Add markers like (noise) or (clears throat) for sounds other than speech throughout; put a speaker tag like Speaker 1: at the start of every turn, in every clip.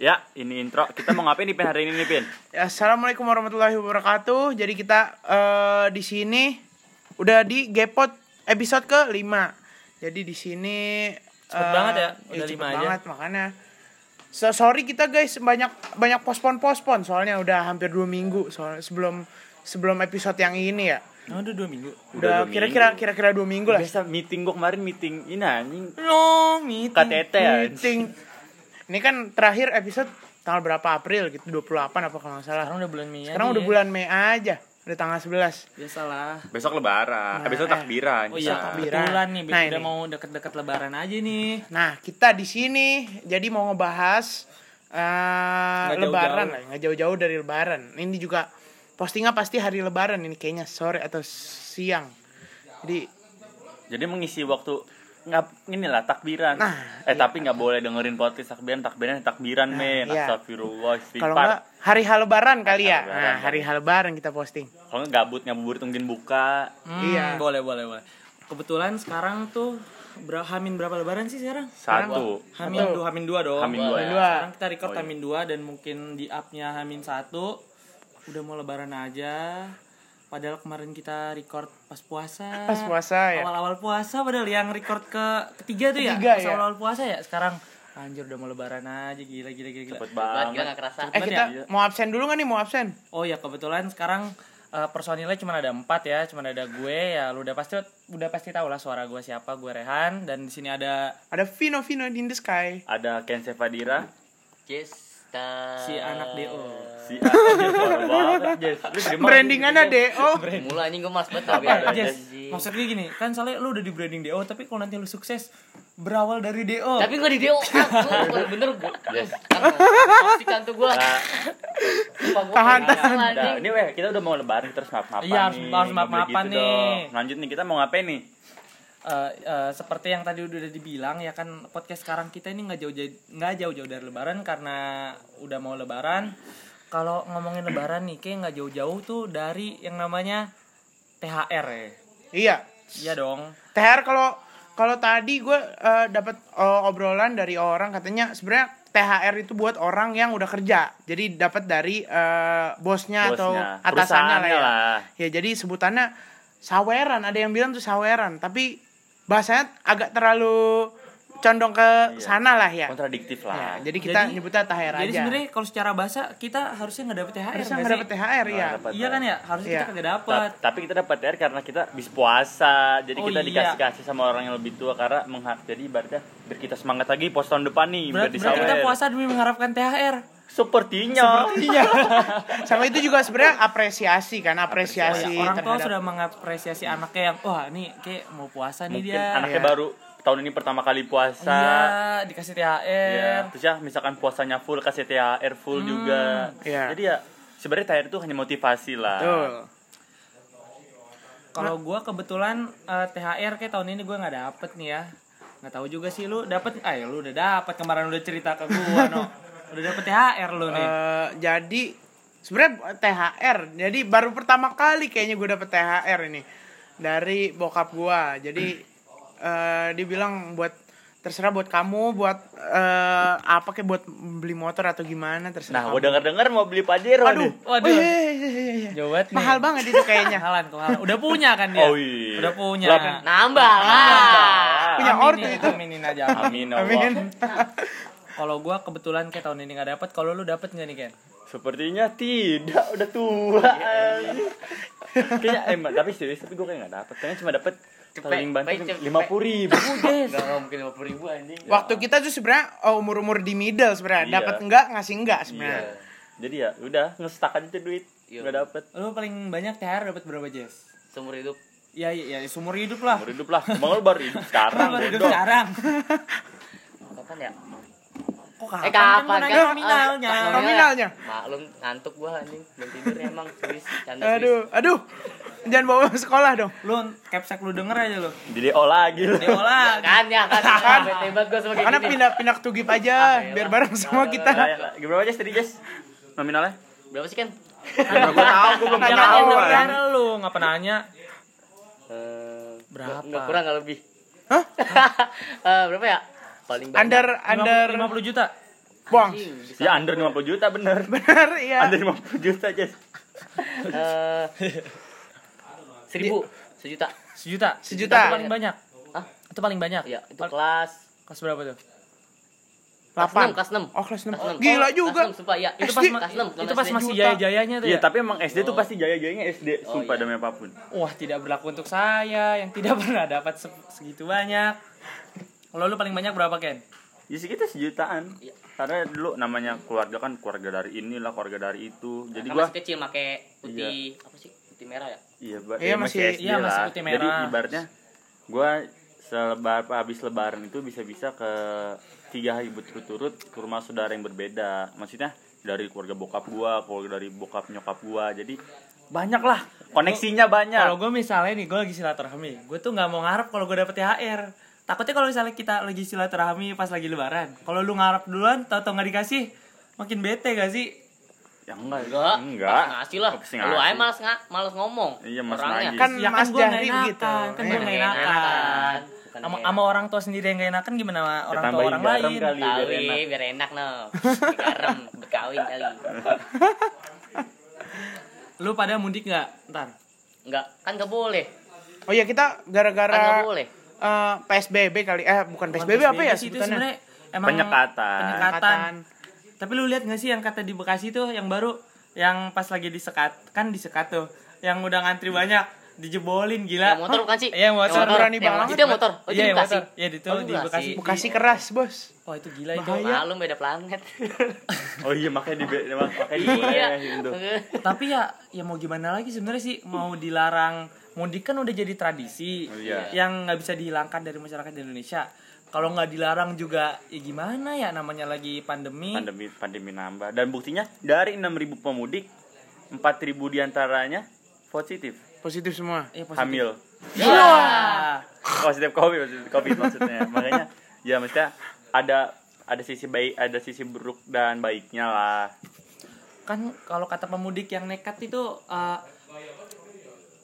Speaker 1: Ya, ini intro. Kita mau ngapain nih Pin hari ini nih Pin?
Speaker 2: Ya, Assalamualaikum warahmatullahi wabarakatuh. Jadi kita eh, di sini udah di Gepot episode ke 5 Jadi di sini
Speaker 3: Cepet
Speaker 2: eh,
Speaker 3: banget ya, udah
Speaker 2: cepet
Speaker 3: lima aja.
Speaker 2: banget makanya. So, sorry kita guys banyak banyak pospon pospon soalnya udah hampir dua minggu soalnya sebelum sebelum episode yang ini ya.
Speaker 3: Oh, udah dua minggu.
Speaker 2: Udah kira-kira kira-kira dua minggu lah.
Speaker 1: Biasa meeting gua kemarin meeting ini anjing
Speaker 3: No, meeting.
Speaker 1: KTT ya.
Speaker 2: Meeting. Ini kan terakhir episode tanggal berapa April gitu 28 apa kalau nggak salah.
Speaker 3: Sekarang udah bulan Mei.
Speaker 2: Sekarang
Speaker 3: aja
Speaker 2: udah
Speaker 3: ya.
Speaker 2: bulan Mei aja. Udah tanggal 11.
Speaker 3: Biasalah.
Speaker 1: Besok lebaran.
Speaker 2: Nah,
Speaker 1: besok
Speaker 2: eh.
Speaker 1: takbiran.
Speaker 3: Oh iya,
Speaker 2: takbiran.
Speaker 3: kebetulan nih
Speaker 2: Nah,
Speaker 3: udah
Speaker 2: ini.
Speaker 3: mau deket-deket lebaran aja nih.
Speaker 2: Nah, kita di sini jadi mau ngebahas eh,
Speaker 3: Nggak
Speaker 2: lebaran
Speaker 3: jauh-jauh.
Speaker 2: lah, nggak jauh-jauh dari lebaran. Ini juga postingnya pasti hari lebaran ini kayaknya sore atau siang. Jadi
Speaker 1: Jadi mengisi waktu nggak inilah takbiran.
Speaker 2: Nah,
Speaker 1: eh
Speaker 2: iya.
Speaker 1: tapi nggak boleh dengerin podcast takbiran, takbiran takbiran men.
Speaker 2: iya.
Speaker 1: Astagfirullah,
Speaker 2: kalau nggak hari hal lebaran kali ya.
Speaker 1: Hari lebaran,
Speaker 2: Nah, hari hal lebaran kita posting.
Speaker 1: Kalau nggak gabut ngabuburit tungguin buka.
Speaker 3: Hmm,
Speaker 2: Iya.
Speaker 3: Boleh, boleh, boleh. Kebetulan sekarang tuh ber hamin berapa lebaran sih sekarang?
Speaker 1: Satu.
Speaker 3: Hamin
Speaker 2: Satu.
Speaker 3: dua, hamin dua dong.
Speaker 1: Hamin dua,
Speaker 2: ya.
Speaker 3: Sekarang kita record
Speaker 1: Oh, iya.
Speaker 3: hamin dua dan mungkin di upnya hamin satu. Udah mau lebaran aja. Padahal kemarin kita record pas puasa.
Speaker 2: Pas puasa ya.
Speaker 3: Awal-awal puasa padahal yang record ke ketiga tuh
Speaker 2: Ketiga,
Speaker 3: ya.
Speaker 2: ya.
Speaker 3: Pas awal-awal puasa ya. Sekarang anjir udah mau lebaran aja gila gila gila. gila.
Speaker 1: Cepet
Speaker 4: banget gak kerasa
Speaker 2: Eh kita
Speaker 1: ya?
Speaker 2: mau absen dulu nggak nih? Mau absen?
Speaker 3: Oh ya kebetulan sekarang eh, personilnya cuma ada empat ya, cuma ada gue ya, lu udah pasti udah pasti tahu lah suara gue siapa, gue Rehan dan di sini ada
Speaker 2: Ada Vino Vino in the sky.
Speaker 1: Ada Ken Sevadira.
Speaker 3: Si anak Do.
Speaker 1: Si. (laughs) Lu dari mana?
Speaker 2: Brandingannya DO. (laughs)
Speaker 4: Mula anjing gue mas banget
Speaker 1: Apa,
Speaker 4: biar
Speaker 1: Jess?
Speaker 4: anjing.
Speaker 3: Maksud gue gini, kan soalnya lu udah di branding DO, tapi kalau nanti lu sukses berawal dari DO.
Speaker 4: Tapi gue di DO aku (laughs) bener gue Toksik kan tuh gue
Speaker 1: Nah,
Speaker 2: Tahan, tahan.
Speaker 1: Udah, ini weh, kita udah mau lebaran, harus maaf-maafan
Speaker 3: Iya, harus- maaf-maafan
Speaker 1: gitu
Speaker 3: nih.
Speaker 1: dong. Lanjut nih, kita mau ngapain nih?
Speaker 3: Eh, eh, seperti yang tadi udah dibilang ya kan podcast sekarang kita ini nggak jauh nggak jauh-jauh dari lebaran karena udah mau lebaran. Kalau ngomongin lebaran nih kayak nggak jauh-jauh tuh dari yang namanya THR ya.
Speaker 2: Iya.
Speaker 3: Iya dong.
Speaker 2: THR kalau kalau tadi gue eh, dapat eh, obrolan dari orang katanya sebenarnya THR itu buat orang yang udah kerja. Jadi dapat dari eh, bosnya, atau
Speaker 1: Bosnya.
Speaker 2: atasannya lah ya.
Speaker 1: lah.
Speaker 2: Ya jadi sebutannya saweran. Ada yang bilang tuh saweran, tapi bahasanya agak terlalu condong ke sana lah ya.
Speaker 1: Kontradiktif
Speaker 2: Ya,
Speaker 1: lah.
Speaker 2: jadi kita
Speaker 3: Jadi-
Speaker 2: nyebutnya THR
Speaker 3: Jadi
Speaker 2: aja.
Speaker 3: sebenarnya kalau secara bahasa kita harusnya nggak dapet THR.
Speaker 2: harusnya
Speaker 3: nggak
Speaker 2: nggak dapet THR ya.
Speaker 1: Nggak dapet.
Speaker 3: Iya kan ya, harusnya
Speaker 2: Iya.
Speaker 3: kita
Speaker 1: Ta-
Speaker 3: dapet.
Speaker 1: tapi kita dapat THR karena kita bis puasa. Jadi
Speaker 3: Oh,
Speaker 1: kita
Speaker 3: iya.
Speaker 1: dikasih kasih sama orang yang lebih tua karena menghak jadi ibaratnya biar kita semangat lagi pos tahun depan nih
Speaker 3: Berarti, berarti kita puasa demi mengharapkan THR.
Speaker 1: Sepertinya.
Speaker 2: Iya. (laughs) Sama itu juga sebenarnya apresiasi kan, apresiasi
Speaker 3: Oh, ya, orang tua
Speaker 2: terhadap
Speaker 3: sudah mengapresiasi anaknya yang wah nih kayak mau puasa nih
Speaker 1: Mungkin
Speaker 3: dia.
Speaker 1: anaknya
Speaker 2: Iya.
Speaker 1: baru tahun ini pertama kali puasa.
Speaker 3: Iya, dikasih THR.
Speaker 1: Iya. Terus ya misalkan puasanya full kasih THR full juga.
Speaker 2: Iya.
Speaker 1: Jadi ya sebenarnya THR itu hanya motivasi lah.
Speaker 2: Betul.
Speaker 3: Kalau gua kebetulan eh, THR kayak tahun ini gua nggak dapet nih ya. Nggak tahu juga sih lu dapet. Ah ya lu udah dapet kemarin udah cerita ke gua (laughs) no. Udah dapet THR lu nih.
Speaker 2: Eh, jadi sebenarnya THR. Jadi baru pertama kali kayaknya gue dapet THR ini dari bokap gua. Jadi (clears throat) eh dia bilang buat terserah buat kamu buat eh apa kayak buat beli motor atau gimana terserah.
Speaker 1: Nah,
Speaker 2: kamu.
Speaker 1: gue denger-denger mau beli Pajero
Speaker 2: Aduh,
Speaker 1: nih.
Speaker 3: Waduh.
Speaker 2: Oh, iya, iya, iya, iya.
Speaker 3: Jauh banget nih.
Speaker 2: Mahal banget itu kayaknya.
Speaker 3: Mahalan, kehalan. Udah punya kan dia?
Speaker 1: Oh, iya.
Speaker 3: Udah punya.
Speaker 1: Delapan.
Speaker 4: Nambah lah
Speaker 2: Punya ortu itu.
Speaker 3: Aminin aja.
Speaker 1: Amin.
Speaker 2: Amin.
Speaker 3: Kalau gua kebetulan kayak tahun ini nggak dapet. Kalau lu dapet nggak nih Ken?
Speaker 1: Sepertinya tidak, udah tua. Kayaknya emang tapi serius tapi gue kayak gak dapet. Kayaknya cuma dapet paling bantu
Speaker 4: cepet.
Speaker 1: lima puluh ribu.
Speaker 4: Gak gak mungkin 50 ribu anjing
Speaker 2: Waktu kita tuh sebenarnya umur umur di middle sebenarnya.
Speaker 1: Iya.
Speaker 2: Dapat enggak ngasih enggak
Speaker 1: Iya.
Speaker 2: sebenarnya.
Speaker 1: Jadi ya udah ngestak aja tuh duit.
Speaker 4: Iya.
Speaker 1: Gak dapet.
Speaker 3: Lu paling banyak THR dapet berapa Jess?
Speaker 4: Seumur hidup
Speaker 3: Ya, ya, ya, seumur hidup lah.
Speaker 1: Umur hidup lah. Emang lu baru hidup sekarang
Speaker 3: Baru hidup sekarang.
Speaker 4: Kapan ya?
Speaker 3: Kok
Speaker 4: Eh
Speaker 3: Kan
Speaker 4: kapan
Speaker 3: gua nanya
Speaker 4: kan?
Speaker 3: nominalnya.
Speaker 4: Ah,
Speaker 2: Nominalnya.
Speaker 4: Maklum ngantuk gua anjing Belum tidurnya emang Serius Canda
Speaker 2: Aduh, aduh. Jangan bawa sekolah dong.
Speaker 3: Lu capsek lu denger aja lu.
Speaker 1: Di DO lagi lu.
Speaker 3: Dia olah.
Speaker 4: Kan ya kan Bete banget gua sama kayak
Speaker 2: Karena
Speaker 4: gini
Speaker 2: pindah pindah ke Tugip aja
Speaker 4: Ah,
Speaker 2: biar
Speaker 4: elah.
Speaker 2: bareng sama kita.
Speaker 1: Nah, ya, Gimana aja tadi Jess? Nominalnya?
Speaker 4: Berapa sih kan?
Speaker 1: Karena gue tau, gue belum
Speaker 2: Nanya
Speaker 1: tahu.
Speaker 3: Yang denger lu, ngapa nanya?
Speaker 4: Eh,
Speaker 3: Berapa?
Speaker 4: Nggak kurang nggak lebih
Speaker 2: Hah? (laughs)
Speaker 4: Eh, Berapa ya? Paling banyak
Speaker 2: Under under
Speaker 3: 50 juta.
Speaker 4: Bisa.
Speaker 1: Ya under 50 juta bener.
Speaker 2: Bener ya.
Speaker 1: Under 50 juta Jas.
Speaker 4: Eh, seribu sejuta
Speaker 3: Sejuta.
Speaker 2: Sejuta.
Speaker 3: Itu paling banyak.
Speaker 4: Hah?
Speaker 3: Itu paling banyak.
Speaker 4: ya itu kelas
Speaker 3: Kelas berapa tuh?
Speaker 4: kelas
Speaker 2: 8.
Speaker 4: enam kelas enam
Speaker 2: Oh, kelas 6.
Speaker 4: Enam.
Speaker 2: Gila
Speaker 4: Oh,
Speaker 2: juga.
Speaker 4: kelas enam, sumpah ya
Speaker 3: Itu pas
Speaker 4: kelas enam
Speaker 3: itu pas masih jaya-jayanya tuh
Speaker 1: Iya,
Speaker 3: ya.
Speaker 1: tapi emang SD tuh
Speaker 4: Oh.
Speaker 1: pasti jaya-jayanya SD, sumpah
Speaker 4: iya.
Speaker 1: demi apa pun.
Speaker 3: Wah, tidak berlaku untuk saya yang tidak (laughs) pernah dapat se- segitu banyak. Kalau lu paling banyak berapa, Ken?
Speaker 1: Ya sekitar sejutaan.
Speaker 4: Iya.
Speaker 1: Karena dulu namanya keluarga kan keluarga dari inilah, keluarga dari itu. Jadi gua
Speaker 4: masih kecil make putih apa sih putih merah ya
Speaker 1: iya, ba-
Speaker 2: Iya,
Speaker 1: ya
Speaker 2: masih-
Speaker 1: SD
Speaker 3: iya, masih putih
Speaker 1: Jadi
Speaker 3: merah.
Speaker 1: ibaratnya gua selebar habis lebaran itu bisa-bisa ke tiga hari berturut-turut ke rumah saudara yang berbeda. Maksudnya dari keluarga bokap gua, keluarga dari bokap nyokap gua. Jadi banyak lah koneksinya banyak.
Speaker 3: Kalau gue misalnya nih, gue lagi silaturahmi, gue tuh nggak mau ngarep kalau gue dapet THR. Takutnya kalau misalnya kita lagi silaturahmi pas lagi lebaran, kalau lu ngarep duluan, tau-tau nggak dikasih, makin bete gak sih?
Speaker 1: Ya enggak.
Speaker 4: enggak
Speaker 1: Enggak.
Speaker 4: ngasih lah lu aja malas nggak malas ngomong
Speaker 1: Iya, Mas
Speaker 4: orangnya
Speaker 1: Nagih.
Speaker 2: Kan
Speaker 3: Ya
Speaker 2: Mas
Speaker 3: gua nggak
Speaker 2: Jahri
Speaker 3: enakan,
Speaker 2: begitu.
Speaker 3: Kan gue
Speaker 2: Iya.
Speaker 3: nggak
Speaker 4: Enakan.
Speaker 3: Sama,
Speaker 4: enak.
Speaker 3: sama orang tua sendiri yang gak enakan gimana sama orang tua orang
Speaker 1: garam
Speaker 3: lain?
Speaker 1: kali. biar enak.
Speaker 4: biar enak no garam berkawin kali (laughs)
Speaker 3: Lu pada mudik nggak? Ntar.
Speaker 4: enggak kan nggak boleh
Speaker 2: Oh iya, kita
Speaker 4: kan nggak
Speaker 2: gara-gara
Speaker 4: boleh
Speaker 2: eh, PSBB kali. Eh, bukan
Speaker 3: Bukan
Speaker 2: PSBB apa ya
Speaker 3: sih, itu sebenarnya emang
Speaker 1: Penyekatan.
Speaker 3: penyekatan. Tapi lu lihat gak sih yang kata di Bekasi tuh yang baru yang pas lagi disekat kan disekat tuh yang udah ngantri banyak dijebolin gila.
Speaker 4: yang motor bukan sih
Speaker 3: Iya, yang motor.
Speaker 4: Yang
Speaker 2: Berani
Speaker 4: Yang-
Speaker 2: banget.
Speaker 4: itu yang motor oh itu
Speaker 3: Iya,
Speaker 4: di Bekasi
Speaker 3: motor. Iya, itu
Speaker 4: Oh,
Speaker 3: di Bekasi.
Speaker 2: Bekasi keras, Bos.
Speaker 3: Oh, itu gila itu.
Speaker 2: Bahaya.
Speaker 4: Malum beda planet (laughs)
Speaker 1: Oh iya makanya di makanya
Speaker 4: iya
Speaker 1: dibolehin tuh.
Speaker 3: Tapi ya ya mau gimana lagi sebenarnya sih mau dilarang mudik kan udah jadi tradisi
Speaker 1: Oh, iya.
Speaker 3: yang nggak bisa dihilangkan dari masyarakat Indonesia. Kalau nggak dilarang juga ya gimana ya namanya lagi pandemi.
Speaker 1: Pandemi pandemi nambah dan buktinya dari 6000 pemudik 4000 di antaranya positif
Speaker 2: Positif semua.
Speaker 3: Eh, positif.
Speaker 1: hamil
Speaker 3: Ya.
Speaker 1: positif covid positif covid maksudnya (laughs) makanya ya maksudnya ada ada sisi baik ada sisi buruk dan baiknya lah
Speaker 3: Kan kalau kata pemudik yang nekat itu eh,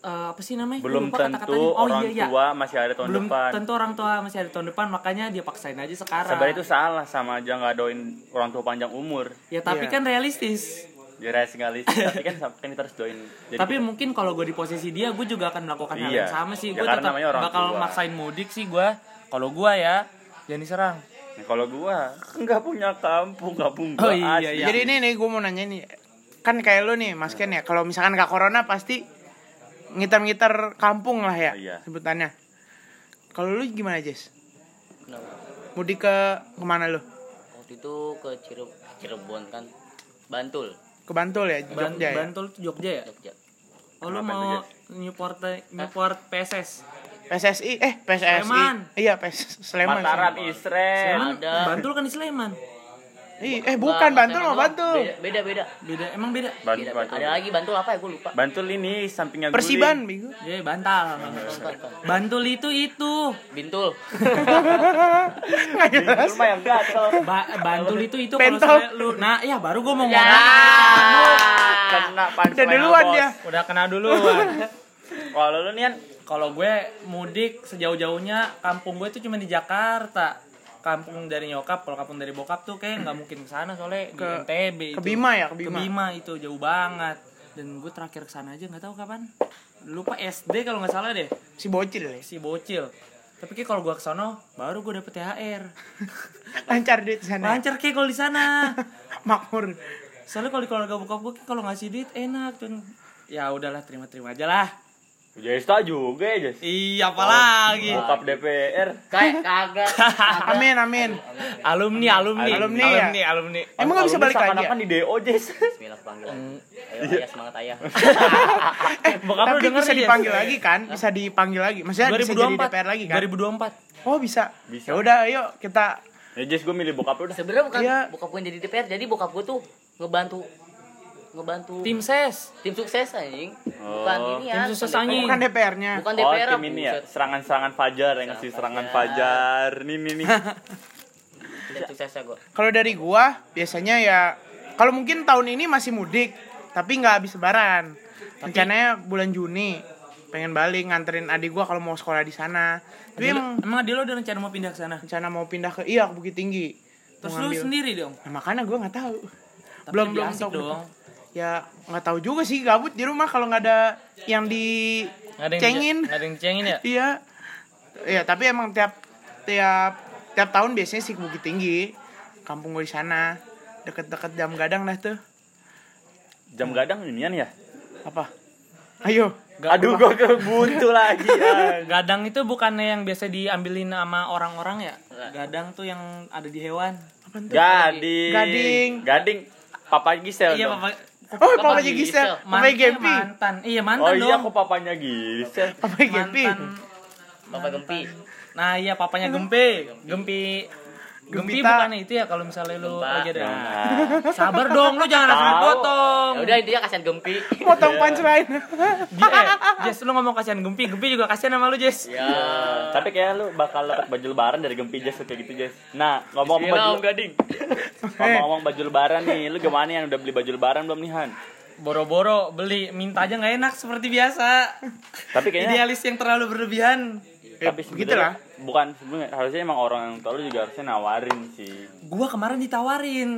Speaker 3: eh, apa sih namanya?
Speaker 1: Belum
Speaker 3: lupa
Speaker 1: tentu.
Speaker 3: Oh,
Speaker 1: orang
Speaker 3: iya, iya.
Speaker 1: tua masih ada tahun
Speaker 3: belum
Speaker 1: depan
Speaker 3: tentu orang tua masih ada tahun depan makanya dia paksain aja sekarang.
Speaker 1: sebenarnya itu salah sama aja nggak doain orang tua panjang umur
Speaker 3: Ya tapi
Speaker 2: Iya.
Speaker 3: kan realistis.
Speaker 1: ya realistis tapi kan kan kita harus doain jadi
Speaker 3: tapi mungkin kalau gue di posisi dia gue juga akan melakukan hal
Speaker 1: Iya.
Speaker 3: yang sama sih
Speaker 1: Ya,
Speaker 3: gue tetap bakal
Speaker 1: tua.
Speaker 3: maksain mudik sih gue kalau gue ya jangan diserang
Speaker 1: Nah, kalau gua nggak punya kampung kampung
Speaker 3: Oh,
Speaker 1: gua
Speaker 3: iya,
Speaker 1: asli.
Speaker 3: iya.
Speaker 2: Jadi ini nih gue mau nanya nih. Kan kayak lu nih, Mas Ken ya. Kalau misalkan gak corona pasti ngitar-ngitar kampung lah ya
Speaker 1: Iya.
Speaker 2: sebutannya. Kalau lu gimana, Jess?
Speaker 4: Kenapa?
Speaker 2: Mudik ke ke mana lu?
Speaker 4: waktu itu ke Cireb Cirebon kan Bantul
Speaker 2: Ke Bantul ya,
Speaker 3: Ban-
Speaker 2: Jogja ya.
Speaker 3: Bantul tuh Jogja ya
Speaker 4: Jogja
Speaker 3: oh lu mau
Speaker 1: itu,
Speaker 3: Newport Newport PSS
Speaker 2: PSSI eh PSSI.
Speaker 3: Sleman.
Speaker 2: Iya, PS Sleman.
Speaker 1: Mataram. Israel
Speaker 3: Sleman
Speaker 4: ada.
Speaker 3: Bantul kan di Sleman
Speaker 2: Ih, eh bukan Bantul mah
Speaker 4: doang.
Speaker 2: Bantul.
Speaker 4: beda beda beda,
Speaker 3: beda emang beda
Speaker 1: Bantul,
Speaker 4: Beda.
Speaker 1: Bantul.
Speaker 4: ada lagi Bantul apa ya gue lupa
Speaker 1: Bantul ini sampingnya.
Speaker 2: Persiban, Minggu.
Speaker 3: ya bantal Bantul itu itu
Speaker 4: Bintul (laughs)
Speaker 1: Bantul mah yang gatel.
Speaker 3: ba- Bantul itu itu kalau lu nah ya baru gue mau
Speaker 4: ya
Speaker 3: ngomong
Speaker 1: Kena punchline
Speaker 2: Udah duluan dia.
Speaker 3: udah kena duluan (laughs)
Speaker 1: Kalau lu nian
Speaker 3: Kalau gue mudik sejauh-jauhnya kampung gue itu cuma di Jakarta. Kampung dari nyokap, kalau kampung dari bokap tuh kayak nggak mungkin ke sana soalnya di
Speaker 2: Ke-
Speaker 3: NTB
Speaker 2: ke. Bima ya, ke
Speaker 3: Ke
Speaker 2: Bima.
Speaker 3: Bima itu jauh banget. Dan gue terakhir ke sana aja nggak tahu kapan. Lupa SD kalau nggak salah deh,
Speaker 2: Si bocil ya.
Speaker 3: si bocil. Tapi kayak kalau gue ke sono baru gue dapet THR. (laughs)
Speaker 2: Lancar duit sana.
Speaker 3: Lancar kayak kalau di sana. (laughs)
Speaker 2: Makmur.
Speaker 3: Soalnya kalau di keluarga bokap gue kalau ngasih duit enak tuh. Ya udahlah terima-terima aja lah.
Speaker 1: Jesta juga ya Jes.
Speaker 3: Iya apalagi.
Speaker 1: Bokap DPR.
Speaker 4: kayak kagak (laughs)
Speaker 2: Amin amin.
Speaker 3: Alumni, alumni,
Speaker 2: Alumni ya?
Speaker 3: alumni, alumni.
Speaker 2: Emang gak bisa balik lagi ya?
Speaker 1: Kan di DO Jes.
Speaker 4: Bismillah panggilan ayo ayah semangat ayah (laughs)
Speaker 3: Bokap lu
Speaker 2: Tapi
Speaker 3: denger
Speaker 2: bisa
Speaker 3: ya?
Speaker 2: dipanggil lagi kan? Bisa dipanggil lagi. Maksudnya bisa jadi
Speaker 3: 2024
Speaker 2: DPR lagi kan?
Speaker 3: 2024
Speaker 2: Oh bisa.
Speaker 1: Bisa.
Speaker 2: Ya udah, ayo kita
Speaker 1: Ya Jes gue milih bokap lu dah.
Speaker 4: sebenarnya bukan
Speaker 2: Iya.
Speaker 4: bokap gue jadi DPR jadi bokap gue tuh ngebantu ngebantu tim,
Speaker 3: tim ses
Speaker 4: sukses anjing
Speaker 1: Oh.
Speaker 4: bukan ini ya
Speaker 3: Tim sukses
Speaker 4: bukan
Speaker 3: anjing.
Speaker 2: bukan DPR-nya.
Speaker 4: bukan
Speaker 1: Oh,
Speaker 4: DPR
Speaker 1: tim ini ya, serangan-serangan Fajar yang ngasih serangan Fajar. Nih nih nih. (laughs)
Speaker 4: tim
Speaker 2: Kalau dari gua biasanya ya kalau mungkin tahun ini masih mudik, tapi nggak habis lebaran. Rencananya bulan Juni pengen balik nganterin adik gua kalau mau sekolah di sana. Tapi emang
Speaker 3: emang dia lo udah rencana mau pindah ke sana
Speaker 2: rencana mau pindah ke iya ke Bukit Tinggi.
Speaker 3: Terus lu sendiri dong.
Speaker 2: Nah, makanya gue nggak tahu.
Speaker 3: Tapi
Speaker 2: belum belum tahu
Speaker 3: dong.
Speaker 2: Ya nggak tahu juga sih gabut di rumah kalau nggak ada yang di
Speaker 3: Nggak ada yang
Speaker 2: cengin.
Speaker 3: ada yang cengin ya? (laughs)
Speaker 2: Iya. Iya, tapi emang tiap tiap tiap tahun biasanya sih Bukit Tinggi. Kampung gue di sana. Deket-deket jam gadang dah tuh.
Speaker 1: Jam gadang inian ya?
Speaker 2: Apa? Ayo.
Speaker 1: Aduh gua kebuntu lagi (laughs) ya.
Speaker 3: Gadang itu bukannya yang biasa diambilin sama orang-orang ya? Gadang tuh yang ada di hewan.
Speaker 1: Gading.
Speaker 2: Gading.
Speaker 1: Gading. Papa Gisel
Speaker 3: Iya,
Speaker 1: dong.
Speaker 3: Papa.
Speaker 2: Oh,
Speaker 4: Apa
Speaker 2: Papa
Speaker 4: Gisel?
Speaker 2: Gisel. Papa
Speaker 3: Mantan,
Speaker 2: Gempi.
Speaker 3: mantan. Iya, mantan
Speaker 1: Oh
Speaker 3: dong.
Speaker 1: iya kok papanya Gisel.
Speaker 2: Papa Gempi.
Speaker 3: Mantan.
Speaker 4: Bapak Gempi.
Speaker 3: Nah, iya papanya Gempi. Gempi Gempi
Speaker 2: Gempita.
Speaker 3: bukannya itu ya kalau misalnya lu
Speaker 4: Gempa.
Speaker 3: lagi ada.
Speaker 1: Nah,
Speaker 3: Sabar dong, lu jangan langsung
Speaker 1: Tahu.
Speaker 3: dipotong.
Speaker 4: Ya udah intinya kasihan Gempi.
Speaker 2: Potong punchline.
Speaker 3: Dia, eh, Jess, lu ngomong kasihan Gempi, Gempi juga kasihan sama lu, Jess.
Speaker 4: Ya.
Speaker 1: tapi kayak lu bakal dapat baju lebaran dari Gempi Jess kayak gitu Jess. Nah, ngomong-ngomong baju
Speaker 4: Om Gading.
Speaker 1: ngomong-ngomong baju lebaran nih, lu gimana yang udah beli baju lebaran belum nih Han?
Speaker 3: Boro-boro beli, minta aja nggak enak seperti biasa.
Speaker 1: Tapi kayaknya
Speaker 3: Idealis yang terlalu berlebihan.
Speaker 1: tapi
Speaker 2: Ya,
Speaker 1: sebenarnya
Speaker 2: begitulah.
Speaker 1: bukan sebenarnya harusnya emang orang yang tua lu juga harusnya nawarin sih.
Speaker 3: Gua kemarin ditawarin.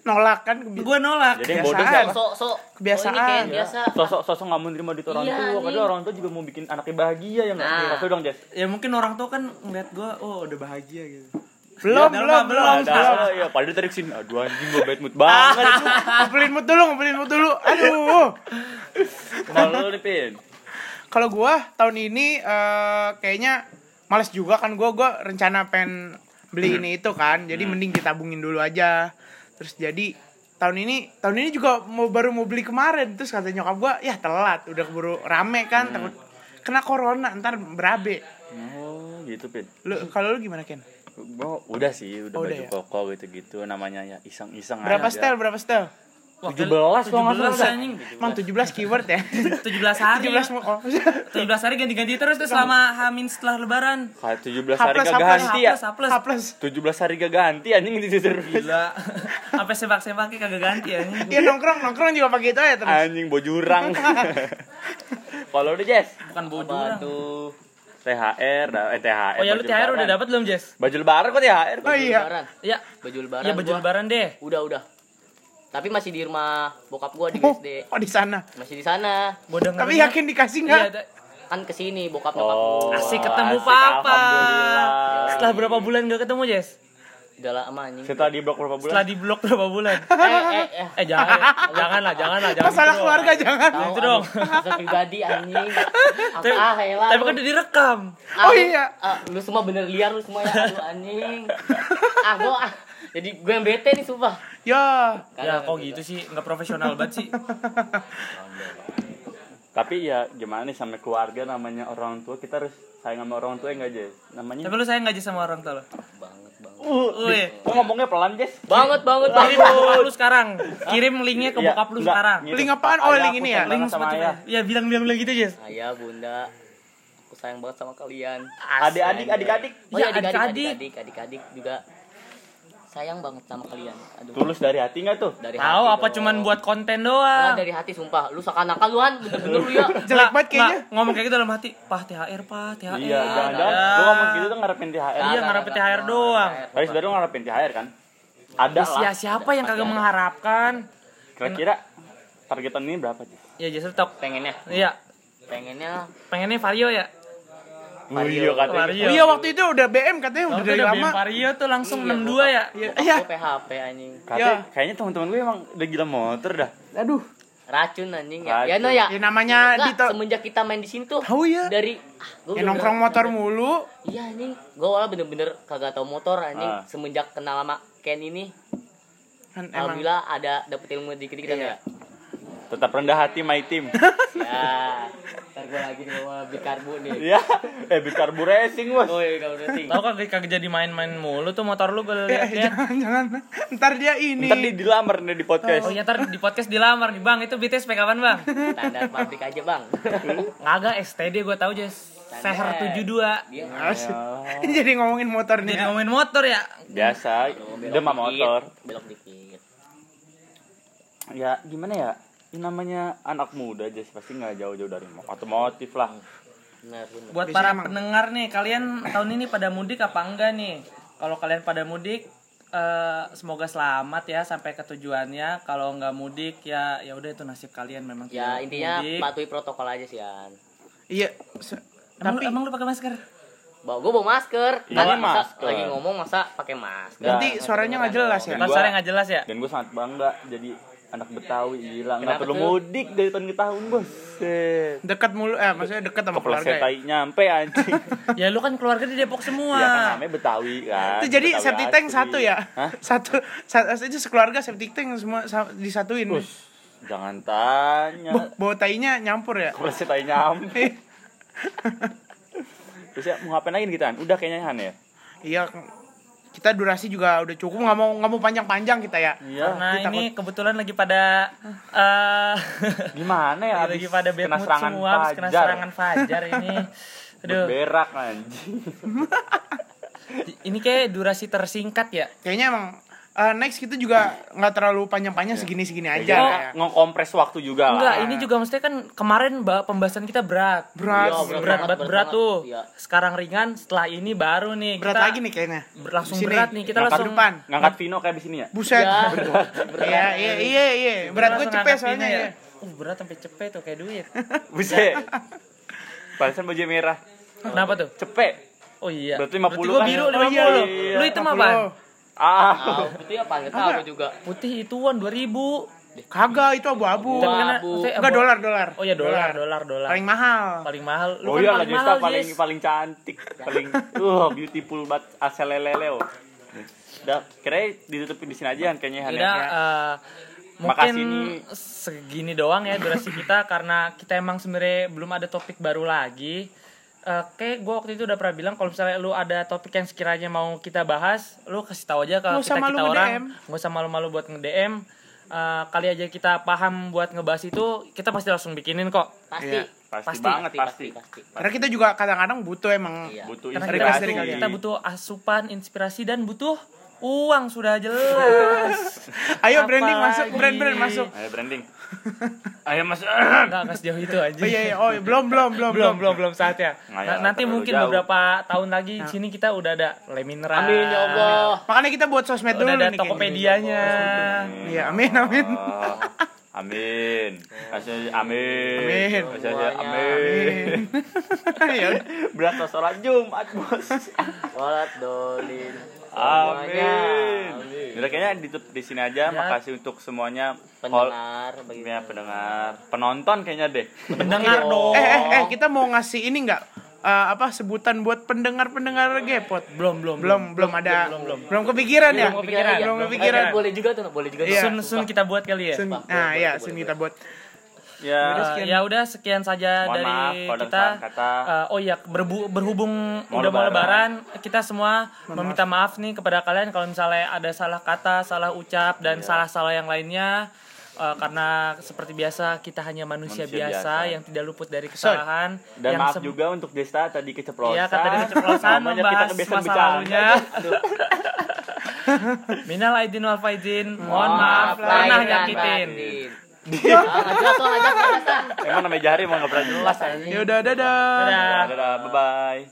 Speaker 2: Nolak kan.
Speaker 3: Gua nolak.
Speaker 1: Jadi
Speaker 2: Kebiasaan.
Speaker 1: bodoh siapa?
Speaker 4: Sok sok.
Speaker 2: Kebiasaan.
Speaker 4: Oh, ini biasa.
Speaker 1: Sosok sosok nggak mau nerima duit orang
Speaker 4: Iya,
Speaker 1: tua, orang tua juga mau bikin anaknya bahagia ya nggak?
Speaker 4: Nah.
Speaker 1: Kasih dong Jess.
Speaker 3: Ya mungkin orang tua kan ngeliat gua, oh udah bahagia gitu.
Speaker 2: Belum,
Speaker 3: Ya,
Speaker 2: belum, belum,
Speaker 3: belum.
Speaker 2: belum.
Speaker 1: Ya, padahal tarik sini. Aduh anjing gue bad mood banget.
Speaker 2: Ngumpulin mood dulu, ngumpulin mood dulu. Aduh.
Speaker 1: Kalau lu nih Pin.
Speaker 2: Kalau gua tahun ini eh, kayaknya males juga kan gua gua rencana pengen beli ini itu kan. Jadi mending ditabungin dulu aja. Terus jadi tahun ini tahun ini juga mau baru mau beli kemarin terus kata nyokap gua ya telat udah keburu rame kan takut kena corona ntar berabe
Speaker 1: Oh, gitu Pin.
Speaker 2: lu kalau lu gimana Ken
Speaker 1: Gua udah sih, udah
Speaker 2: Oh, udah
Speaker 1: baju
Speaker 2: ya?
Speaker 1: koko gitu-gitu namanya ya iseng-iseng
Speaker 2: berapa
Speaker 1: aja.
Speaker 2: style berapa style
Speaker 3: Wah,
Speaker 1: 17
Speaker 3: 17
Speaker 1: kalau nggak salah.
Speaker 3: anjing.
Speaker 2: emang 17 keyword ya
Speaker 3: 17 hari.
Speaker 2: 17 mau oh.
Speaker 3: 17 hari ganti-ganti terus tuh selama Hamin setelah lebaran.
Speaker 1: Kayak 17
Speaker 2: H
Speaker 1: hari gak ganti ya.
Speaker 3: H plus.
Speaker 2: H plus
Speaker 1: 17 hari gak ganti anjing itu terus.
Speaker 3: Gila. Sampai sepak-sepaknya kagak ganti ya.
Speaker 2: ya nongkrong nongkrong juga pakai itu ya terus
Speaker 1: Anjing bojurang. (laughs) Kalau udah Jess,
Speaker 3: Bukan
Speaker 4: Apa
Speaker 3: bodoh.
Speaker 4: tuh?
Speaker 1: THR, dah- eh THR.
Speaker 3: Oh ya lu
Speaker 1: baju
Speaker 3: THR udah
Speaker 1: lebaran.
Speaker 3: dapat belum, Jess?
Speaker 1: Baju lebaran kok THR?
Speaker 2: oh iya
Speaker 4: Lebaran.
Speaker 3: Iya.
Speaker 4: Baju lebaran.
Speaker 3: Iya baju
Speaker 4: gua.
Speaker 3: lebaran deh.
Speaker 4: Udah udah. Tapi masih di rumah bokap gua di
Speaker 2: oh,
Speaker 4: BSD.
Speaker 2: oh di sana
Speaker 4: Masih di sana.
Speaker 3: Gua
Speaker 2: tapi yakin dikasih nggak
Speaker 3: Iya,
Speaker 4: Kan ke sini bokap nyokap
Speaker 1: Oh,
Speaker 3: Asik ketemu
Speaker 1: asik,
Speaker 3: papa. Setelah berapa bulan gak ketemu, Jess?
Speaker 4: Udah lama anjing.
Speaker 1: Setelah di blok berapa bulan?
Speaker 3: Setelah di blok berapa bulan? (laughs)
Speaker 4: eh eh eh.
Speaker 3: Eh jangan, jangan lah, jangan lah, jangan.
Speaker 2: masalah
Speaker 3: gitu
Speaker 2: keluarga
Speaker 3: dong.
Speaker 2: jangan
Speaker 4: Tahu,
Speaker 3: Itu dong.
Speaker 4: Masalah pribadi anjing. (laughs)
Speaker 3: Tapi,
Speaker 4: Ah, helah.
Speaker 3: tapi kan udah direkam.
Speaker 2: Oh iya.
Speaker 4: Ah, lu semua bener liar lu semua ya aduh anjing. Ah gua ah. Jadi gue yang bete nih sumpah.
Speaker 2: ya
Speaker 3: Ya kok gitu sih, nggak profesional banget sih. (laughs)
Speaker 1: Tapi ya gimana nih sama keluarga namanya orang tua kita harus sayang sama orang tua ya nggak Jess? Namanya
Speaker 3: Tapi lu sayang gak aja sama orang tua lo?
Speaker 4: Banget
Speaker 1: Uh, ngomongnya pelan Jess?
Speaker 4: Banget banget
Speaker 3: Kirim bokap lu sekarang. Kirim linknya ke
Speaker 1: Iya,
Speaker 3: bokap lu sekarang.
Speaker 1: gitu.
Speaker 2: Link apaan? Oh, link ini ya?
Speaker 3: Link
Speaker 1: ayah.
Speaker 3: Ya bilang-bilang bilang gitu, Jess.
Speaker 4: Ayah, Bunda. Aku sayang banget sama kalian.
Speaker 1: Adik-adik, adik-adik.
Speaker 4: Oh
Speaker 3: Iya,
Speaker 4: ya adik-adik,
Speaker 3: adik-adik.
Speaker 4: adik-adik, adik-adik juga sayang banget sama kalian. Aduh.
Speaker 1: Tulus dari hati nggak tuh?
Speaker 4: Dari
Speaker 3: Tahu
Speaker 4: hati
Speaker 3: apa
Speaker 4: dong.
Speaker 3: cuman buat konten
Speaker 4: Nah,
Speaker 3: doang.
Speaker 4: dari hati sumpah. Lu seakan-akan lu bener-bener lu ya. (laughs)
Speaker 2: jelek banget kayaknya
Speaker 3: Nggak, ngomong kayak gitu dalam hati, "Pah, THR, Pah, THR."
Speaker 1: Iya, jangan-jangan lu ngomong gitu tuh ngarepin THR.
Speaker 3: Iya, ngarepin. THR doang.
Speaker 1: Tapi sebenarnya lu ngarepin THR kan? Ada
Speaker 3: Ya,
Speaker 1: lah.
Speaker 3: siapa yang kagak mengharapkan?
Speaker 1: Kira-kira targetan ini berapa sih?
Speaker 3: Ya, Jess tetap.
Speaker 4: Pengennya,
Speaker 3: Iya,
Speaker 4: pengennya
Speaker 3: pengennya Vario ya.
Speaker 1: Oh iya katanya.
Speaker 3: Vario.
Speaker 2: oh iya waktu itu udah BM katanya udah
Speaker 3: Waktu
Speaker 2: dari
Speaker 3: udah
Speaker 2: lama
Speaker 3: BM Vario tuh langsung
Speaker 4: Iya,
Speaker 3: 62 ya.
Speaker 2: Iya. Iya.
Speaker 4: gua PHP anjing.
Speaker 1: Katanya,
Speaker 2: Ya.
Speaker 1: kayaknya teman-teman gue emang udah gila motor dah.
Speaker 2: aduh
Speaker 4: Racun anjing ya.
Speaker 1: Racun.
Speaker 4: Ya no ya.
Speaker 2: ya namanya
Speaker 4: Enggak,
Speaker 2: Dito
Speaker 4: semenjak kita main di sini tuh
Speaker 2: tahu ya
Speaker 4: dari ah, gua
Speaker 2: ya nongkrong motor mulu
Speaker 4: Iya anjing, gue awalnya bener-bener kagak tau motor anjing.
Speaker 1: Ah.
Speaker 4: Semenjak kenal sama Ken ini,
Speaker 2: kan emang
Speaker 4: alhamdulillah ada dapet ilmu dikit-dikit kan
Speaker 2: Iya.
Speaker 4: ya.
Speaker 1: Tetap rendah hati my team. (laughs)
Speaker 4: Ya, ntar gue lagi nih bawa beli karbu nih.
Speaker 1: Iya, eh bit karbu racing bos.
Speaker 4: Oh iya, racing.
Speaker 3: Tahu kan kagak jadi main-main mulu tuh motor lu gue
Speaker 2: eh,
Speaker 3: ya.
Speaker 2: jangan jangan ntar dia ini
Speaker 1: Ntar di dilamar nih di podcast.
Speaker 3: Oh iya ntar di podcast dilamar nih bang itu BTS kapan bang?
Speaker 4: Standar pabrik aja bang. (laughs)
Speaker 3: Kagak STD gue tahu Jess. Seher 72
Speaker 4: Dia
Speaker 2: Asik. (laughs) jadi ngomongin motor nih
Speaker 3: Jadi
Speaker 2: ya.
Speaker 3: ngomongin motor ya.
Speaker 1: Biasa, demam motor.
Speaker 4: Belok dikit.
Speaker 1: Ya gimana ya? Ini namanya anak muda aja pasti nggak jauh-jauh dari mo- otomotif lah.
Speaker 4: Benar, benar.
Speaker 3: Buat para
Speaker 2: emang-
Speaker 3: pendengar nih, kalian tahun ini pada mudik apa enggak nih? Kalau kalian pada mudik, eh, semoga selamat ya sampai ke tujuannya. Kalau nggak mudik ya ya udah itu nasib kalian memang.
Speaker 4: Ya intinya
Speaker 3: mudik.
Speaker 4: patuhi protokol aja sih An.
Speaker 2: Iya.
Speaker 3: Emang,
Speaker 2: Tapi
Speaker 3: emang lu pakai masker?
Speaker 4: Bawa gue bawa masker.
Speaker 1: Iya,
Speaker 4: Tadi masa
Speaker 1: masker.
Speaker 4: lagi ngomong masa pakai masker.
Speaker 2: nanti
Speaker 1: Nggak,
Speaker 2: suaranya nggak jelas ya.
Speaker 1: Dan
Speaker 3: Kan
Speaker 1: gua-
Speaker 3: suara nggak jelas ya?
Speaker 1: dan gue sangat bangga jadi anak Betawi gila nggak
Speaker 4: Kenapa
Speaker 1: perlu
Speaker 4: tuh?
Speaker 1: mudik dari tahun ke tahun bos
Speaker 2: Dekat mulu eh maksudnya dekat sama keluarga. Ya.
Speaker 1: nyampe anjing (laughs)
Speaker 3: Ya lu kan keluarga di Depok semua.
Speaker 1: ya kan namanya Betawi kan
Speaker 2: Itu jadi
Speaker 1: Betawi
Speaker 2: septic tank
Speaker 1: asli.
Speaker 2: satu ya.
Speaker 1: Hah? (laughs)
Speaker 2: Satu, satu itu sekeluarga septic tank semua sa- disatuin.
Speaker 1: Bus, jangan tanya
Speaker 2: Bo- Bawa tainya nyampur ya.
Speaker 1: kepleset tai nyampe (laughs) terus ya mau ngapain lagi kita udah kayaknya Han ya
Speaker 2: Iya. Kita durasi juga udah cukup nggak mau nggak mau panjang-panjang kita ya.
Speaker 1: iya
Speaker 3: Karena
Speaker 2: Kita
Speaker 3: ini kebetulan lagi pada eh
Speaker 1: gimana ya (laughs)
Speaker 3: lagi, pada
Speaker 1: kena serangan
Speaker 3: semua habis kena
Speaker 1: fajar
Speaker 3: serangan fajar ini. (laughs) Aduh,
Speaker 1: berak anjing (laughs)
Speaker 3: ini kayak durasi tersingkat ya.
Speaker 2: Kayaknya emang eh, next kita juga nggak terlalu panjang-panjang segini-segini aja
Speaker 1: Iya,
Speaker 2: lah ya.
Speaker 1: ngekompres waktu juga
Speaker 3: Enggak,
Speaker 1: lah
Speaker 3: ini juga maksudnya kan kemarin bah- pembahasan kita berat.
Speaker 2: Berat.
Speaker 4: Iya,
Speaker 3: berat,
Speaker 4: berat
Speaker 3: berat,
Speaker 4: banget,
Speaker 3: berat,
Speaker 4: berat
Speaker 3: tuh.
Speaker 4: iya.
Speaker 3: Sekarang ringan, setelah ini baru nih.
Speaker 2: Berat
Speaker 3: kita
Speaker 2: lagi nih kayaknya.
Speaker 3: ber- langsung
Speaker 2: sini.
Speaker 3: berat nih. Kita
Speaker 1: Ngangkat
Speaker 3: langsung
Speaker 2: depan.
Speaker 1: ngangkat Vino kayak di sini ya
Speaker 2: Buset. (laughs)
Speaker 4: Ya,
Speaker 2: Iya, iya, iya, iya. Berat gue cepet soalnya ya.
Speaker 3: Uh, berat sampai cepet tuh kayak duit. (laughs)
Speaker 1: buset Pantesan baju merah
Speaker 3: Kenapa tuh?
Speaker 1: cepet
Speaker 3: Oh iya.
Speaker 1: Berarti 50
Speaker 3: gua
Speaker 1: kan
Speaker 3: biru
Speaker 1: ya?
Speaker 3: 50.
Speaker 1: Oh, iya, iya.
Speaker 3: Lu hitam
Speaker 2: 50.
Speaker 3: apa?
Speaker 1: Ah
Speaker 4: Ah, putih apa nggak tahu juga.
Speaker 3: Putih ituan 2000.
Speaker 2: Kagak itu abu-abu.
Speaker 3: Tapi kan
Speaker 4: abu.
Speaker 3: maksudnya
Speaker 2: Enggak dolar, dolar.
Speaker 3: Oh iya dolar, dolar, dolar.
Speaker 2: Paling mahal.
Speaker 3: paling mahal. Lu
Speaker 1: oh
Speaker 3: kan
Speaker 1: iya
Speaker 3: paling mahal,
Speaker 1: paling
Speaker 3: Jis.
Speaker 1: paling cantik paling uh beautiful banget asal leleo udah kira ditutup di sini aja Han, kayaknya Han, ya.
Speaker 3: Udah eh, mungkin
Speaker 1: Makasih nih.
Speaker 3: segini doang ya durasi kita karena kita emang sebenarnya belum ada topik baru lagi. Kayak gue waktu itu udah pernah bilang kalau misalnya lu ada topik yang sekiranya mau kita bahas, lu kasih tahu aja ke kita kita
Speaker 2: malu
Speaker 3: orang, nggak usah malu-malu buat nge-DM. Eh, kali aja kita paham buat ngebahas itu, kita pasti langsung bikinin kok.
Speaker 4: Pasti.
Speaker 2: Iya.
Speaker 1: pasti,
Speaker 3: Pasti,
Speaker 1: banget
Speaker 4: Pasti,
Speaker 1: pasti,
Speaker 4: pasti, pasti.
Speaker 2: Karena kita juga kadang-kadang butuh emang
Speaker 4: Iya.
Speaker 1: butuh
Speaker 3: Karena kita,
Speaker 2: kalian.
Speaker 3: kita butuh asupan, inspirasi dan butuh uang sudah jelas. (laughs)
Speaker 2: Ayo
Speaker 3: Apa
Speaker 2: branding masuk, brand-brand masuk.
Speaker 1: ayo branding ayo mas
Speaker 3: Enggak, enggak sejauh itu aja.
Speaker 2: Oh iya, iya. Oh, iya. belum, belum, belum,
Speaker 3: belum belum belum saatnya
Speaker 1: Nggak ya,
Speaker 3: Na- nanti mungkin
Speaker 1: jauh.
Speaker 3: beberapa tahun lagi di sini kita udah ada le mineral
Speaker 4: Amin ya Allah.
Speaker 2: Makanya kita buat sosmed dulu
Speaker 3: udah ada
Speaker 2: nih.
Speaker 3: tokopedia-nya
Speaker 2: Iya, amin, amin.
Speaker 1: Oh, amin Kasih- amin
Speaker 2: Amin.
Speaker 1: Kasih- amin (laughs)
Speaker 2: ya udah.
Speaker 1: berat sholat jumat bos
Speaker 4: Walat dolin.
Speaker 1: Amin
Speaker 4: Amin.
Speaker 1: Udah kayaknya ditutup di sini aja
Speaker 3: Ya.
Speaker 1: makasih untuk semuanya
Speaker 4: Pendengar bagi
Speaker 1: ya pendengar penonton kayaknya deh
Speaker 3: pendengar dong
Speaker 2: Eh, eh, eh, kita mau ngasih ini enggak? apa sebutan buat pendengar-pendengar gepot?
Speaker 3: belum belum
Speaker 2: Belum, belum ada. Belum, kepikiran ya?
Speaker 3: Belum kepikiran.
Speaker 2: Belum
Speaker 4: Iya,
Speaker 2: kepikiran.
Speaker 4: Boleh juga tuh, boleh juga.
Speaker 2: Iya.
Speaker 3: sun sun kita buat kali ya
Speaker 2: Nah, ya, sun kita buat.
Speaker 1: Ya
Speaker 2: sekian.
Speaker 3: ya udah sekian saja
Speaker 1: Mohon
Speaker 3: dari
Speaker 1: maaf
Speaker 3: kita
Speaker 1: kata.
Speaker 3: Eh, oh iya berbu- berhubung
Speaker 1: Mau
Speaker 3: udah mau
Speaker 1: lebaran.
Speaker 3: kita semua meminta maaf nih kepada kalian kalau misalnya ada salah kata salah ucap dan
Speaker 1: Iya.
Speaker 3: salah-salah yang lainnya Eh, karena seperti biasa kita hanya manusia,
Speaker 1: Manusia
Speaker 3: biasa,
Speaker 1: biasa.
Speaker 3: yang tidak luput dari kesalahan
Speaker 1: dan
Speaker 3: yang
Speaker 1: maaf juga untuk Desta tadi keceplosan
Speaker 3: Iya, kata tadi keceplosan (laughs) membahas
Speaker 1: kebiasaan
Speaker 3: masa lalunya. (laughs) (laughs) Minal aidin wal faizin. Mohon
Speaker 4: Mohon
Speaker 3: maaf pernah nyakitin.
Speaker 4: Batin. Ah, jelas
Speaker 1: emang namanya jari emang gak pernah jelas
Speaker 2: Ya udah, dadah.
Speaker 3: Dadah.
Speaker 1: dadah bye bye